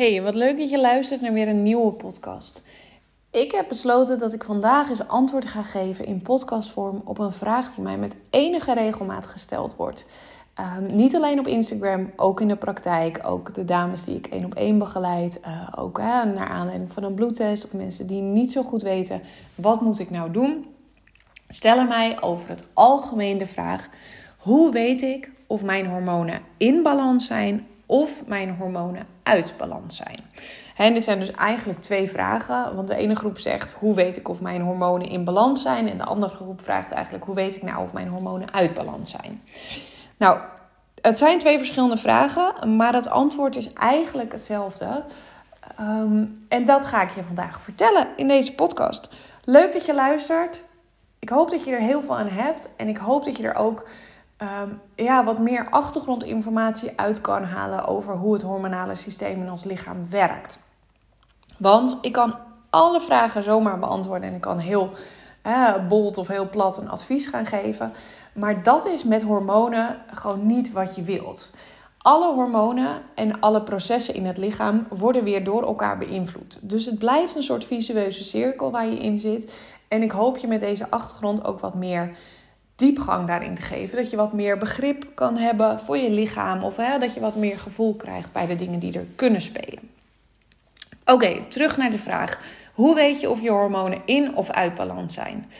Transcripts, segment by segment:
Hey, wat leuk dat je luistert naar weer een nieuwe podcast. Ik heb besloten dat ik vandaag eens antwoord ga geven in podcastvorm op een vraag die mij met enige regelmaat gesteld wordt. Ehm, niet alleen op Instagram, ook in de praktijk. Ook de dames die ik één op één begeleid. Uh, ook naar aanleiding van een bloedtest of mensen die niet zo goed weten wat moet ik nou doen. Stellen mij over het algemeen de vraag: hoe weet ik of mijn hormonen in balans zijn of mijn hormonen uit balans zijn. En dit zijn dus eigenlijk twee vragen. Want de ene groep zegt: hoe weet ik of mijn hormonen in balans zijn? En de andere groep vraagt eigenlijk: hoe weet ik nou of mijn hormonen uit balans zijn? Nou, het zijn twee verschillende vragen, maar het antwoord is eigenlijk hetzelfde. Ehm, en dat ga ik je vandaag vertellen in deze podcast. Leuk dat je luistert. Ik hoop dat je er heel veel aan hebt. En ik hoop dat je er ook Ehm, ja, wat meer achtergrondinformatie uit kan halen over hoe het hormonale systeem in ons lichaam werkt. Want ik kan alle vragen zomaar beantwoorden en ik kan heel eh, bold of heel plat een advies gaan geven. Maar dat is met hormonen gewoon niet wat je wilt. Alle hormonen en alle processen in het lichaam worden weer door elkaar beïnvloed. Dus het blijft een soort visueuze cirkel waar je in zit. En ik hoop je met deze achtergrond ook wat meer diepgang daarin te geven. Dat je wat meer begrip kan hebben voor je lichaam. Of hè, dat je wat meer gevoel krijgt bij de dingen die er kunnen spelen. Oké, terug naar de vraag. Hoe weet je of je hormonen in of uit balans zijn?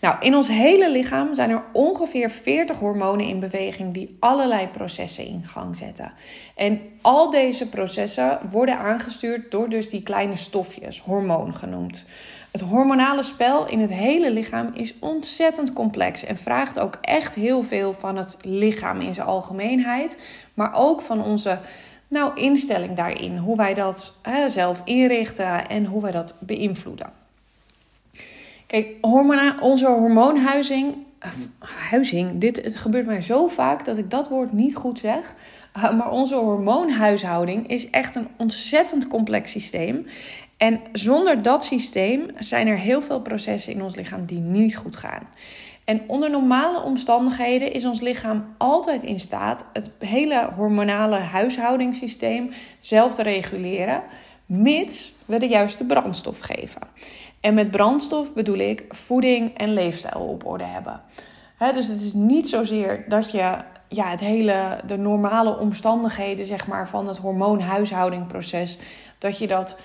Nou, in ons hele lichaam zijn er ongeveer 40 hormonen in beweging die allerlei processen in gang zetten. En al deze processen worden aangestuurd door dus die kleine stofjes, hormoon genoemd. Het hormonale spel in het hele lichaam is ontzettend complex en vraagt ook echt heel veel van het lichaam in zijn algemeenheid, maar ook van onze nou, instelling daarin, hoe wij dat hè, zelf inrichten en hoe wij dat beïnvloeden. Kijk, hormona, onze hormoonhuizing, huizing, dit, het gebeurt mij zo vaak dat ik dat woord niet goed zeg. Maar onze hormoonhuishouding is echt een ontzettend complex systeem. En zonder dat systeem zijn er heel veel processen in ons lichaam die niet goed gaan. En onder normale omstandigheden is ons lichaam altijd in staat het hele hormonale huishoudingssysteem zelf te reguleren, mits we de juiste brandstof geven. En met brandstof bedoel ik voeding en leefstijl op orde hebben. dus het is niet zozeer dat je ja, het hele, de normale omstandigheden zeg maar, van het hormoonhuishoudingproces, dat je dat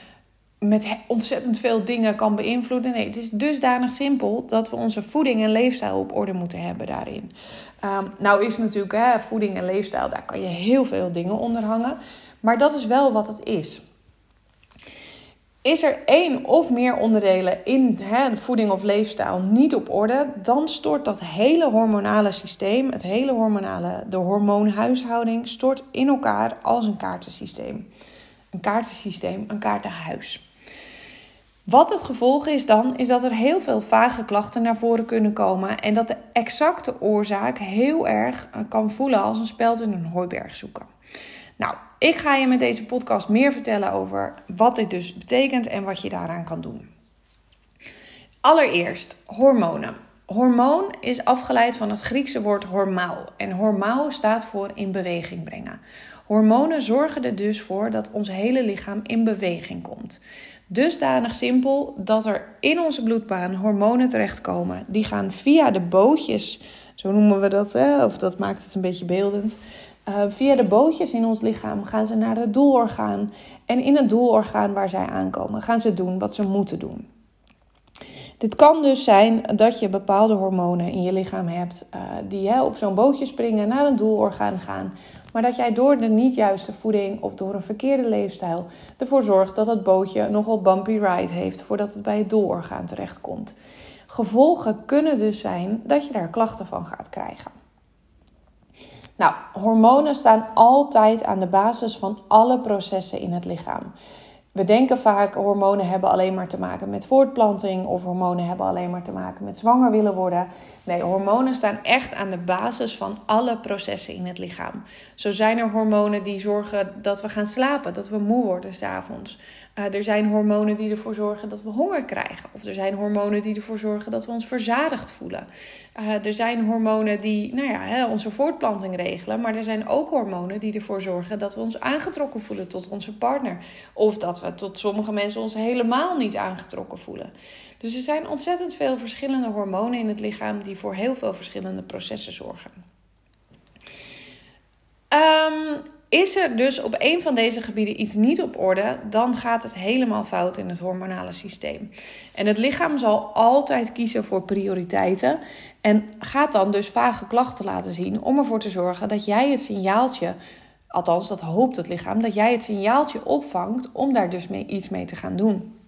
met ontzettend veel dingen kan beïnvloeden. Nee, het is dusdanig simpel dat we onze voeding en leefstijl op orde moeten hebben daarin. Um, nou is natuurlijk voeding en leefstijl, daar kan je heel veel dingen onder hangen. Maar dat is wel wat het is. Is er één of meer onderdelen in hè, voeding of leefstijl niet op orde, dan stort dat hele hormonale systeem, het hele hormonale, de hormoonhuishouding, stort in elkaar als een kaartensysteem. Een kaartensysteem, een kaartenhuis. Wat het gevolg is dan, is dat er heel veel vage klachten naar voren kunnen komen en dat de exacte oorzaak heel erg eh, kan voelen als een speld in een hooiberg zoeken. Nou, ik ga je met deze podcast meer vertellen over wat dit dus betekent en wat je daaraan kan doen. Allereerst hormonen. Hormoon is afgeleid van het Griekse woord hormao. En hormao staat voor in beweging brengen. Hormonen zorgen er dus voor dat ons hele lichaam in beweging komt. Dusdanig simpel dat er in onze bloedbaan hormonen terechtkomen. Die gaan via de bootjes, zo noemen we dat, of dat maakt het een beetje beeldend. Uh, via de bootjes in ons lichaam gaan ze naar het doelorgaan. En in het doelorgaan waar zij aankomen, gaan ze doen wat ze moeten doen. Dit kan dus zijn dat je bepaalde hormonen in je lichaam hebt uh, die hè, op zo'n bootje springen, naar een doelorgaan gaan. Maar dat jij door de niet juiste voeding of door een verkeerde leefstijl ervoor zorgt dat het bootje nogal bumpy ride heeft voordat het bij het doelorgaan terechtkomt. Gevolgen kunnen dus zijn dat je daar klachten van gaat krijgen. Nou, hormonen staan altijd aan de basis van alle processen in het lichaam. we denken vaak hormonen hebben alleen maar te maken met voortplanting of hormonen hebben alleen maar te maken met zwanger willen worden. Nee, hormonen staan echt aan de basis van alle processen in het lichaam. Zo zijn er hormonen die zorgen dat we gaan slapen, dat we moe worden s'avonds. Uh, er zijn hormonen die ervoor zorgen dat we honger krijgen. Of er zijn hormonen die ervoor zorgen dat we ons verzadigd voelen. Uh, er zijn hormonen die nou ja, hè, onze voortplanting regelen. Maar er zijn ook hormonen die ervoor zorgen dat we ons aangetrokken voelen tot onze partner. Of dat we tot sommige mensen ons helemaal niet aangetrokken voelen. Dus er zijn ontzettend veel verschillende hormonen in het lichaam die voor heel veel verschillende processen zorgen. Um, is er dus op een van deze gebieden iets niet op orde, dan gaat het helemaal fout in het hormonale systeem. En het lichaam zal altijd kiezen voor prioriteiten en gaat dan dus vage klachten laten zien om ervoor te zorgen dat jij het signaaltje, althans dat hoopt het lichaam, dat jij het signaaltje opvangt om daar dus mee, iets mee te gaan doen.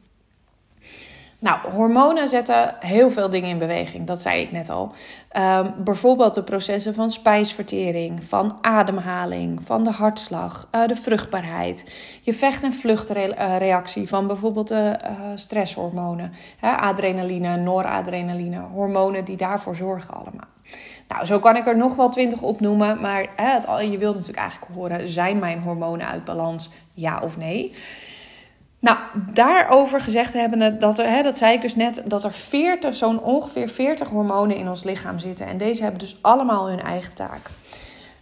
Nou, hormonen zetten heel veel dingen in beweging, dat zei ik net al. Um, bijvoorbeeld de processen van spijsvertering, van ademhaling, van de hartslag, uh, de vruchtbaarheid, je vecht- en vluchtreactie van bijvoorbeeld de uh, stresshormonen, hè, adrenaline, noradrenaline, hormonen die daarvoor zorgen allemaal. Nou, zo kan ik er nog wel twintig opnoemen, maar hè, het, je wilt natuurlijk eigenlijk horen: zijn mijn hormonen uit balans, ja of nee? Nou, daarover gezegd hebben, dat, er, hè, dat zei ik dus net, dat er 40, zo'n ongeveer 40 hormonen in ons lichaam zitten. En deze hebben dus allemaal hun eigen taak.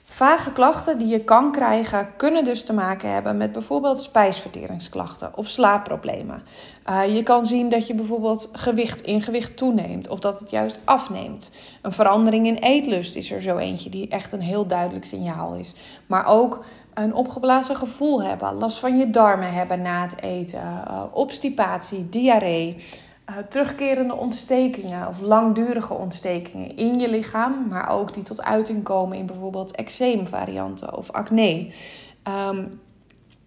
Vage klachten die je kan krijgen, kunnen dus te maken hebben met bijvoorbeeld spijsverteringsklachten of slaapproblemen. Uh, je kan zien dat je bijvoorbeeld gewicht in gewicht toeneemt of dat het juist afneemt. Een verandering in eetlust is er zo eentje die echt een heel duidelijk signaal is. Maar ook een opgeblazen gevoel hebben, last van je darmen hebben na het eten, uh, obstipatie, diarree, uh, terugkerende ontstekingen of langdurige ontstekingen in je lichaam, maar ook die tot uiting komen in bijvoorbeeld eczeemvarianten of acne. Um,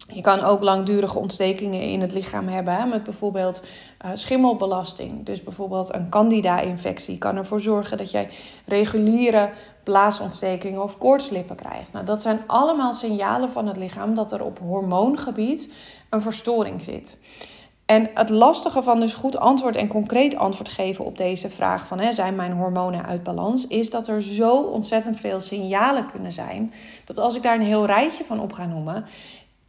je kan ook langdurige ontstekingen in het lichaam hebben, met bijvoorbeeld uh, schimmelbelasting. Dus bijvoorbeeld een candida-infectie kan ervoor zorgen dat jij reguliere blaasontstekingen of koortslippen krijgt. Nou, dat zijn allemaal signalen van het lichaam dat er op hormoongebied een verstoring zit. En het lastige van dus goed antwoord en concreet antwoord geven op deze vraag van hè, zijn mijn hormonen uit balans, is dat er zo ontzettend veel signalen kunnen zijn, dat als ik daar een heel rijtje van op ga noemen,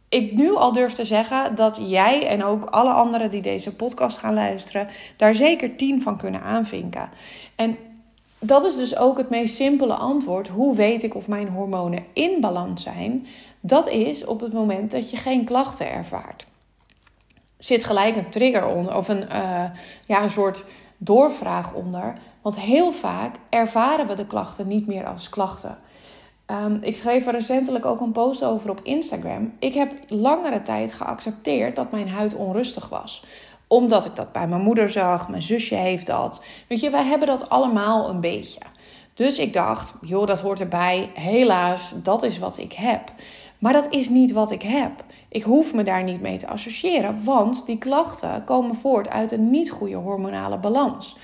ik nu al durf te zeggen dat jij en ook alle anderen die deze podcast gaan luisteren, daar zeker tien van kunnen aanvinken. En dat is dus ook het meest simpele antwoord. Hoe weet ik of mijn hormonen in balans zijn? Dat is op het moment dat je geen klachten ervaart. Zit gelijk een trigger onder of een, uh, ja, een soort doorvraag onder. Want heel vaak ervaren we de klachten niet meer als klachten. Um, ik schreef er recentelijk ook een post over op Instagram. Ik heb langere tijd geaccepteerd dat mijn huid onrustig was omdat ik dat bij mijn moeder zag, mijn zusje heeft dat. Weet je, wij hebben dat allemaal een beetje. Dus ik dacht, joh, dat hoort erbij. Helaas, dat is wat ik heb. Maar dat is niet wat ik heb. Ik hoef me daar niet mee te associëren, want die klachten komen voort uit een niet goede hormonale balans.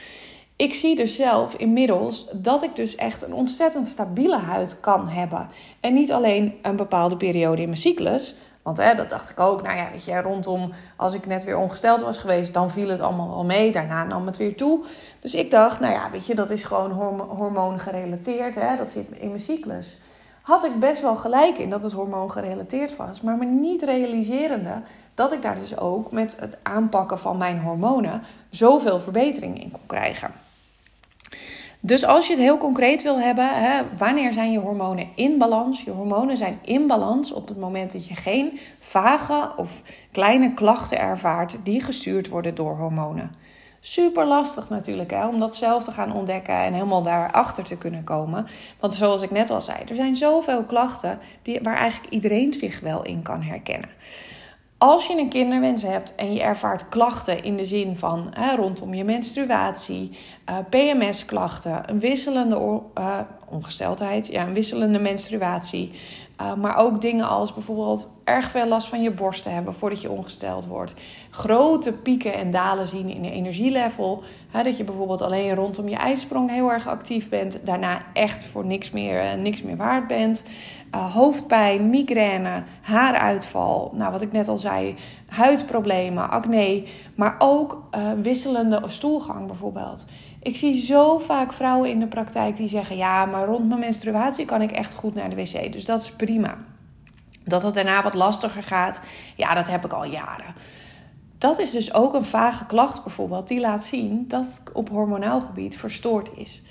Ik zie dus zelf inmiddels dat ik dus echt een ontzettend stabiele huid kan hebben. En niet alleen een bepaalde periode in mijn cyclus. Want hè, dat dacht ik ook. Nou ja, weet je, rondom als ik net weer ongesteld was geweest, dan viel het allemaal wel mee. Daarna nam het weer toe. Dus ik dacht, nou ja, weet je, dat is gewoon hormoon gerelateerd. Dat zit in mijn cyclus. Had ik best wel gelijk in dat het hormoon gerelateerd was. Maar me niet realiserende dat ik daar dus ook met het aanpakken van mijn hormonen zoveel verbetering in kon krijgen. Dus als je het heel concreet wil hebben, hè, wanneer zijn je hormonen in balans? Je hormonen zijn in balans op het moment dat je geen vage of kleine klachten ervaart die gestuurd worden door hormonen. Super lastig natuurlijk hè, om dat zelf te gaan ontdekken en helemaal daarachter te kunnen komen. Want zoals ik net al zei, er zijn zoveel klachten die, waar eigenlijk iedereen zich wel in kan herkennen. Als je een kinderwens hebt en je ervaart klachten in de zin van hè, rondom je menstruatie, eh, PMS-klachten, een wisselende uh, ongesteldheid, ja, een wisselende menstruatie, Uh, maar ook dingen als bijvoorbeeld erg veel last van je borsten hebben voordat je ongesteld wordt. Grote pieken en dalen zien in de energielevel. Dat je bijvoorbeeld alleen rondom je ijsprong heel erg actief bent. Daarna echt voor niks meer, uh, niks meer waard bent. Uh, hoofdpijn, migraine, haaruitval. Nou, wat ik net al zei, huidproblemen, acne. Maar ook wisselende stoelgang bijvoorbeeld. Ik zie zo vaak vrouwen in de praktijk die zeggen: Ja, maar rond mijn menstruatie kan ik echt goed naar de wc. Dus dat is prima. Dat het daarna wat lastiger gaat, ja, dat heb ik al jaren. Dat is dus ook een vage klacht bijvoorbeeld, die laat zien dat het op hormonaal gebied verstoord is.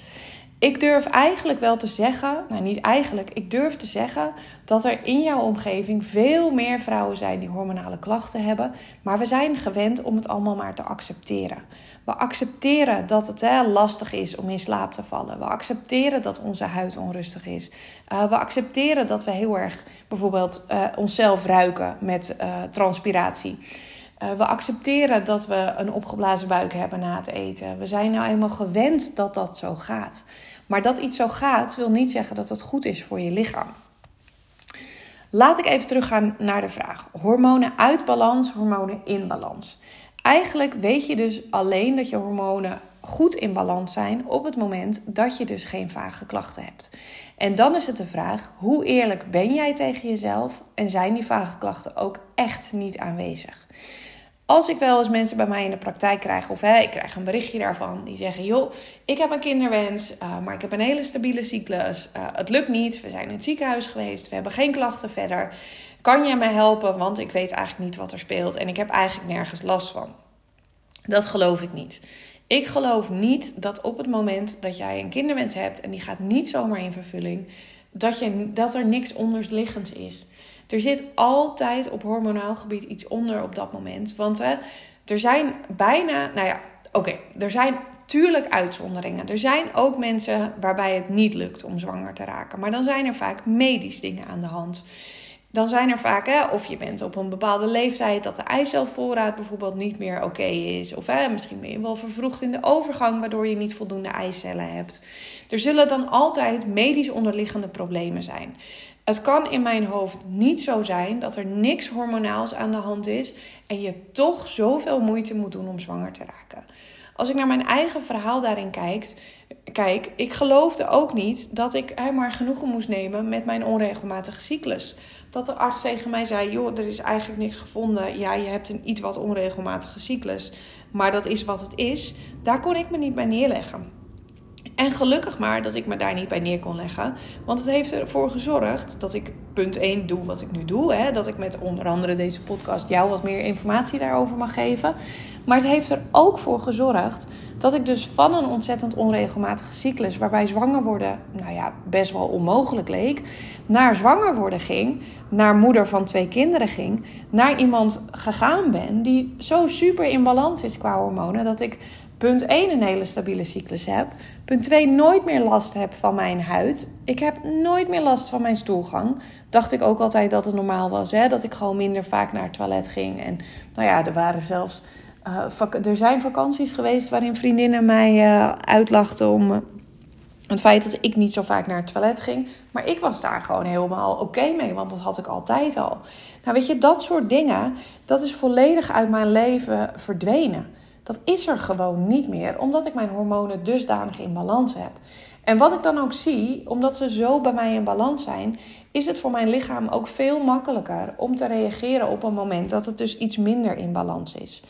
Ik durf eigenlijk wel te zeggen, nou niet eigenlijk, ik durf te zeggen dat er in jouw omgeving veel meer vrouwen zijn die hormonale klachten hebben. Maar we zijn gewend om het allemaal maar te accepteren. We accepteren dat het hè, lastig is om in slaap te vallen. We accepteren dat onze huid onrustig is. Uh, we accepteren dat we heel erg bijvoorbeeld uh, onszelf ruiken met uh, transpiratie. We accepteren dat we een opgeblazen buik hebben na het eten. We zijn nou eenmaal gewend dat dat zo gaat. Maar dat iets zo gaat, wil niet zeggen dat het goed is voor je lichaam. Laat ik even teruggaan naar de vraag: hormonen uit balans, hormonen in balans. Eigenlijk weet je dus alleen dat je hormonen goed in balans zijn op het moment dat je dus geen vage klachten hebt. En dan is het de vraag: hoe eerlijk ben jij tegen jezelf en zijn die vage klachten ook echt niet aanwezig? Als ik wel eens mensen bij mij in de praktijk krijg, of hè, ik krijg een berichtje daarvan, die zeggen: Joh, ik heb een kinderwens, uh, maar ik heb een hele stabiele cyclus. Uh, het lukt niet, we zijn in het ziekenhuis geweest, we hebben geen klachten verder. Kan jij mij helpen? Want ik weet eigenlijk niet wat er speelt en ik heb eigenlijk nergens last van. Dat geloof ik niet. Ik geloof niet dat op het moment dat jij een kinderwens hebt en die gaat niet zomaar in vervulling, dat, je, dat er niks onderliggends is. Er zit altijd op hormonaal gebied iets onder op dat moment. Want hè, er zijn bijna, nou ja, oké, er zijn tuurlijk uitzonderingen. Er zijn ook mensen waarbij het niet lukt om zwanger te raken. Maar dan zijn er vaak medisch dingen aan de hand. Dan zijn er vaak, hè, of je bent op een bepaalde leeftijd dat de eicelvoorraad bijvoorbeeld niet meer oké is. Of hè, misschien ben je wel vervroegd in de overgang, waardoor je niet voldoende eicellen hebt. Er zullen dan altijd medisch onderliggende problemen zijn. Het kan in mijn hoofd niet zo zijn dat er niks hormonaals aan de hand is en je toch zoveel moeite moet doen om zwanger te raken. Als ik naar mijn eigen verhaal daarin kijk, kijk ik geloofde ook niet dat ik maar genoegen moest nemen met mijn onregelmatige cyclus. Dat de arts tegen mij zei: Joh, er is eigenlijk niks gevonden. Ja, je hebt een iets wat onregelmatige cyclus. Maar dat is wat het is. Daar kon ik me niet bij neerleggen. En gelukkig maar dat ik me daar niet bij neer kon leggen. Want het heeft ervoor gezorgd dat ik punt 1 doe wat ik nu doe. Hè? Dat ik met onder andere deze podcast jou wat meer informatie daarover mag geven. Maar het heeft er ook voor gezorgd dat ik dus van een ontzettend onregelmatige cyclus, waarbij zwanger worden, nou ja, best wel onmogelijk leek, naar zwanger worden ging, naar moeder van twee kinderen ging, naar iemand gegaan ben die zo super in balans is qua hormonen dat ik punt 1 een hele stabiele cyclus heb. Punt 2 nooit meer last heb van mijn huid. Ik heb nooit meer last van mijn stoelgang. Dacht ik ook altijd dat het normaal was. Hè? Dat ik gewoon minder vaak naar het toilet ging. En nou ja, er waren zelfs. Uh, er zijn vakanties geweest waarin vriendinnen mij uh, uitlachten om. Uh, het feit dat ik niet zo vaak naar het toilet ging. Maar ik was daar gewoon helemaal oké mee, want dat had ik altijd al. Nou, weet je, dat soort dingen, dat is volledig uit mijn leven verdwenen. Dat is er gewoon niet meer, omdat ik mijn hormonen dusdanig in balans heb. En wat ik dan ook zie, omdat ze zo bij mij in balans zijn, is het voor mijn lichaam ook veel makkelijker om te reageren op een moment dat het dus iets minder in balans is.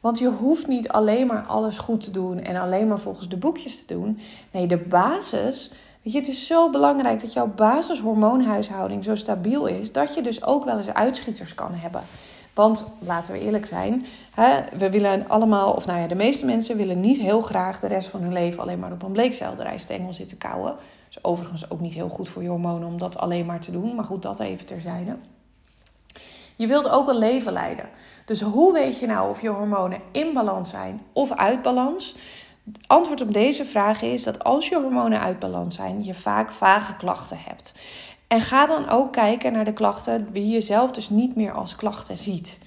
Want je hoeft niet alleen maar alles goed te doen en alleen maar volgens de boekjes te doen. Nee, de basis. Weet je, het is zo belangrijk dat jouw basishormoonhuishouding zo stabiel is, dat je dus ook wel eens uitschieters kan hebben. Want laten we eerlijk zijn, hè, we willen allemaal, of nou ja, de meeste mensen willen niet heel graag de rest van hun leven alleen maar op een bleekselderijstengel zitten kouwen. Dat is overigens ook niet heel goed voor je hormonen om dat alleen maar te doen, maar goed, dat even terzijde. Je wilt ook een leven leiden. Dus hoe weet je nou of je hormonen in balans zijn of uit balans? Het antwoord op deze vraag is dat als je hormonen uit balans zijn, je vaak vage klachten hebt. En ga dan ook kijken naar de klachten die je zelf dus niet meer als klachten ziet.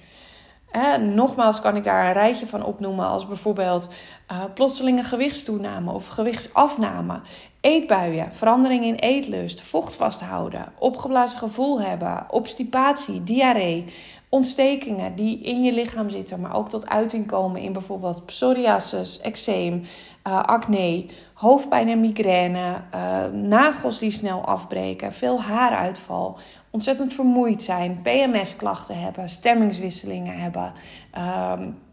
nogmaals kan ik daar een rijtje van opnoemen als bijvoorbeeld uh, plotselinge gewichtstoename of gewichtsafname. Eetbuien, verandering in eetlust, vocht vasthouden, opgeblazen gevoel hebben, obstipatie, diarree, ontstekingen die in je lichaam zitten, maar ook tot uiting komen in bijvoorbeeld psoriasis, eczeem, uh, acne, hoofdpijn en migraine, uh, nagels die snel afbreken, veel haaruitval, ontzettend vermoeid zijn, PMS-klachten hebben, stemmingswisselingen hebben. Um,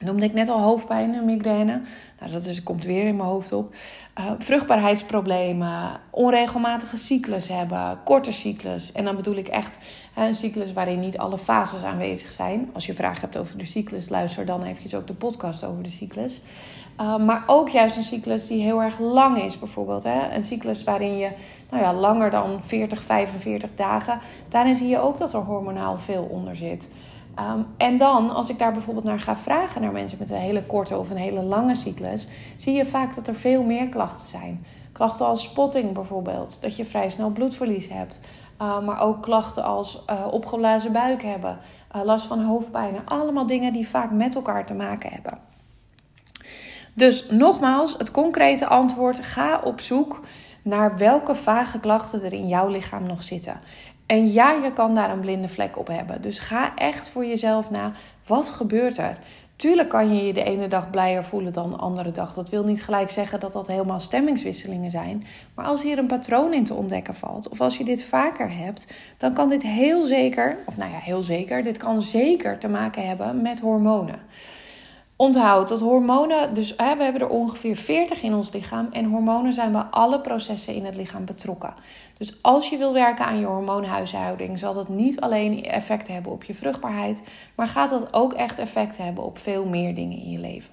Noemde ik net al hoofdpijn en migraine. Nou, dat komt weer in mijn hoofd op. Uh, vruchtbaarheidsproblemen, onregelmatige cyclus hebben, korte cyclus. En dan bedoel ik echt een cyclus waarin niet alle fases aanwezig zijn. Als je vragen hebt over de cyclus, luister dan eventjes ook de podcast over de cyclus. Uh, maar ook juist een cyclus die heel erg lang is, bijvoorbeeld. Hè? Een cyclus waarin je nou ja, langer dan 40, 45 dagen. Daarin zie je ook dat er hormonaal veel onder zit. Um, en dan, als ik daar bijvoorbeeld naar ga vragen naar mensen met een hele korte of een hele lange cyclus, zie je vaak dat er veel meer klachten zijn. Klachten als spotting bijvoorbeeld, dat je vrij snel bloedverlies hebt. Uh, maar ook klachten als uh, opgeblazen buik hebben, uh, last van hoofdpijn. Allemaal dingen die vaak met elkaar te maken hebben. Dus nogmaals, het concrete antwoord: ga op zoek naar welke vage klachten er in jouw lichaam nog zitten. En ja, je kan daar een blinde vlek op hebben. Dus ga echt voor jezelf na. Wat gebeurt er? Tuurlijk kan je je de ene dag blijer voelen dan de andere dag. Dat wil niet gelijk zeggen dat dat helemaal stemmingswisselingen zijn. Maar als hier een patroon in te ontdekken valt, of als je dit vaker hebt, dan kan dit heel zeker, of nou ja, heel zeker, dit kan zeker te maken hebben met hormonen. Onthoud dat hormonen, dus hè, we hebben er ongeveer 40 in ons lichaam. En hormonen zijn bij alle processen in het lichaam betrokken. Dus als je wil werken aan je hormoonhuishouding, zal dat niet alleen effect hebben op je vruchtbaarheid, maar gaat dat ook echt effect hebben op veel meer dingen in je leven.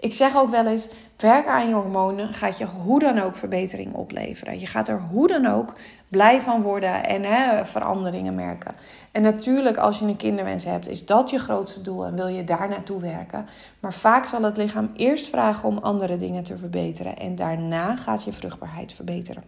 Ik zeg ook wel eens: werken aan je hormonen gaat je hoe dan ook verbetering opleveren. Je gaat er hoe dan ook blij van worden en hè, veranderingen merken. En natuurlijk, als je een kinderwens hebt, is dat je grootste doel en wil je daar naartoe werken. Maar vaak zal het lichaam eerst vragen om andere dingen te verbeteren en daarna gaat je vruchtbaarheid verbeteren.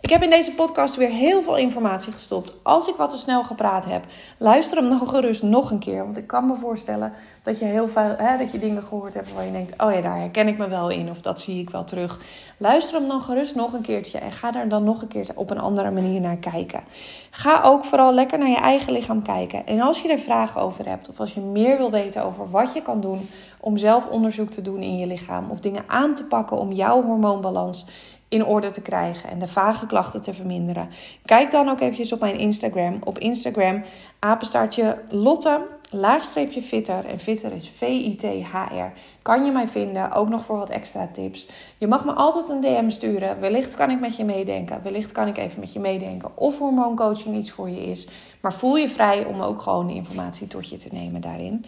Ik heb in deze podcast weer heel veel informatie gestopt. Als ik wat te snel gepraat heb, luister hem nog gerust nog een keer. Want ik kan me voorstellen dat je heel veel hè, dat je dingen gehoord hebt waar je denkt: oh ja, daar herken ik me wel in of dat zie ik wel terug. Luister hem dan gerust nog een keertje en ga daar dan nog een keer op een andere manier naar kijken. Ga ook vooral lekker naar je eigen lichaam kijken. En als je er vragen over hebt of als je meer wil weten over wat je kan doen om zelf onderzoek te doen in je lichaam of dingen aan te pakken om jouw hormoonbalans in orde te krijgen en de vage klachten te verminderen. Kijk dan ook eventjes op mijn Instagram. Op Instagram apenstaartje Lotte, laagstreepje fitter. En fitter is V-I-T-H-R. Kan je mij vinden, ook nog voor wat extra tips. Je mag me altijd een DM sturen. Wellicht kan ik met je meedenken. Wellicht kan ik even met je meedenken of hormooncoaching iets voor je is. Maar voel je vrij om ook gewoon informatie tot je te nemen daarin.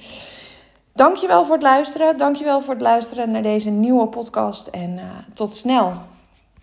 Dankjewel voor het luisteren. Dankjewel voor het luisteren naar deze nieuwe podcast. En uh, tot snel.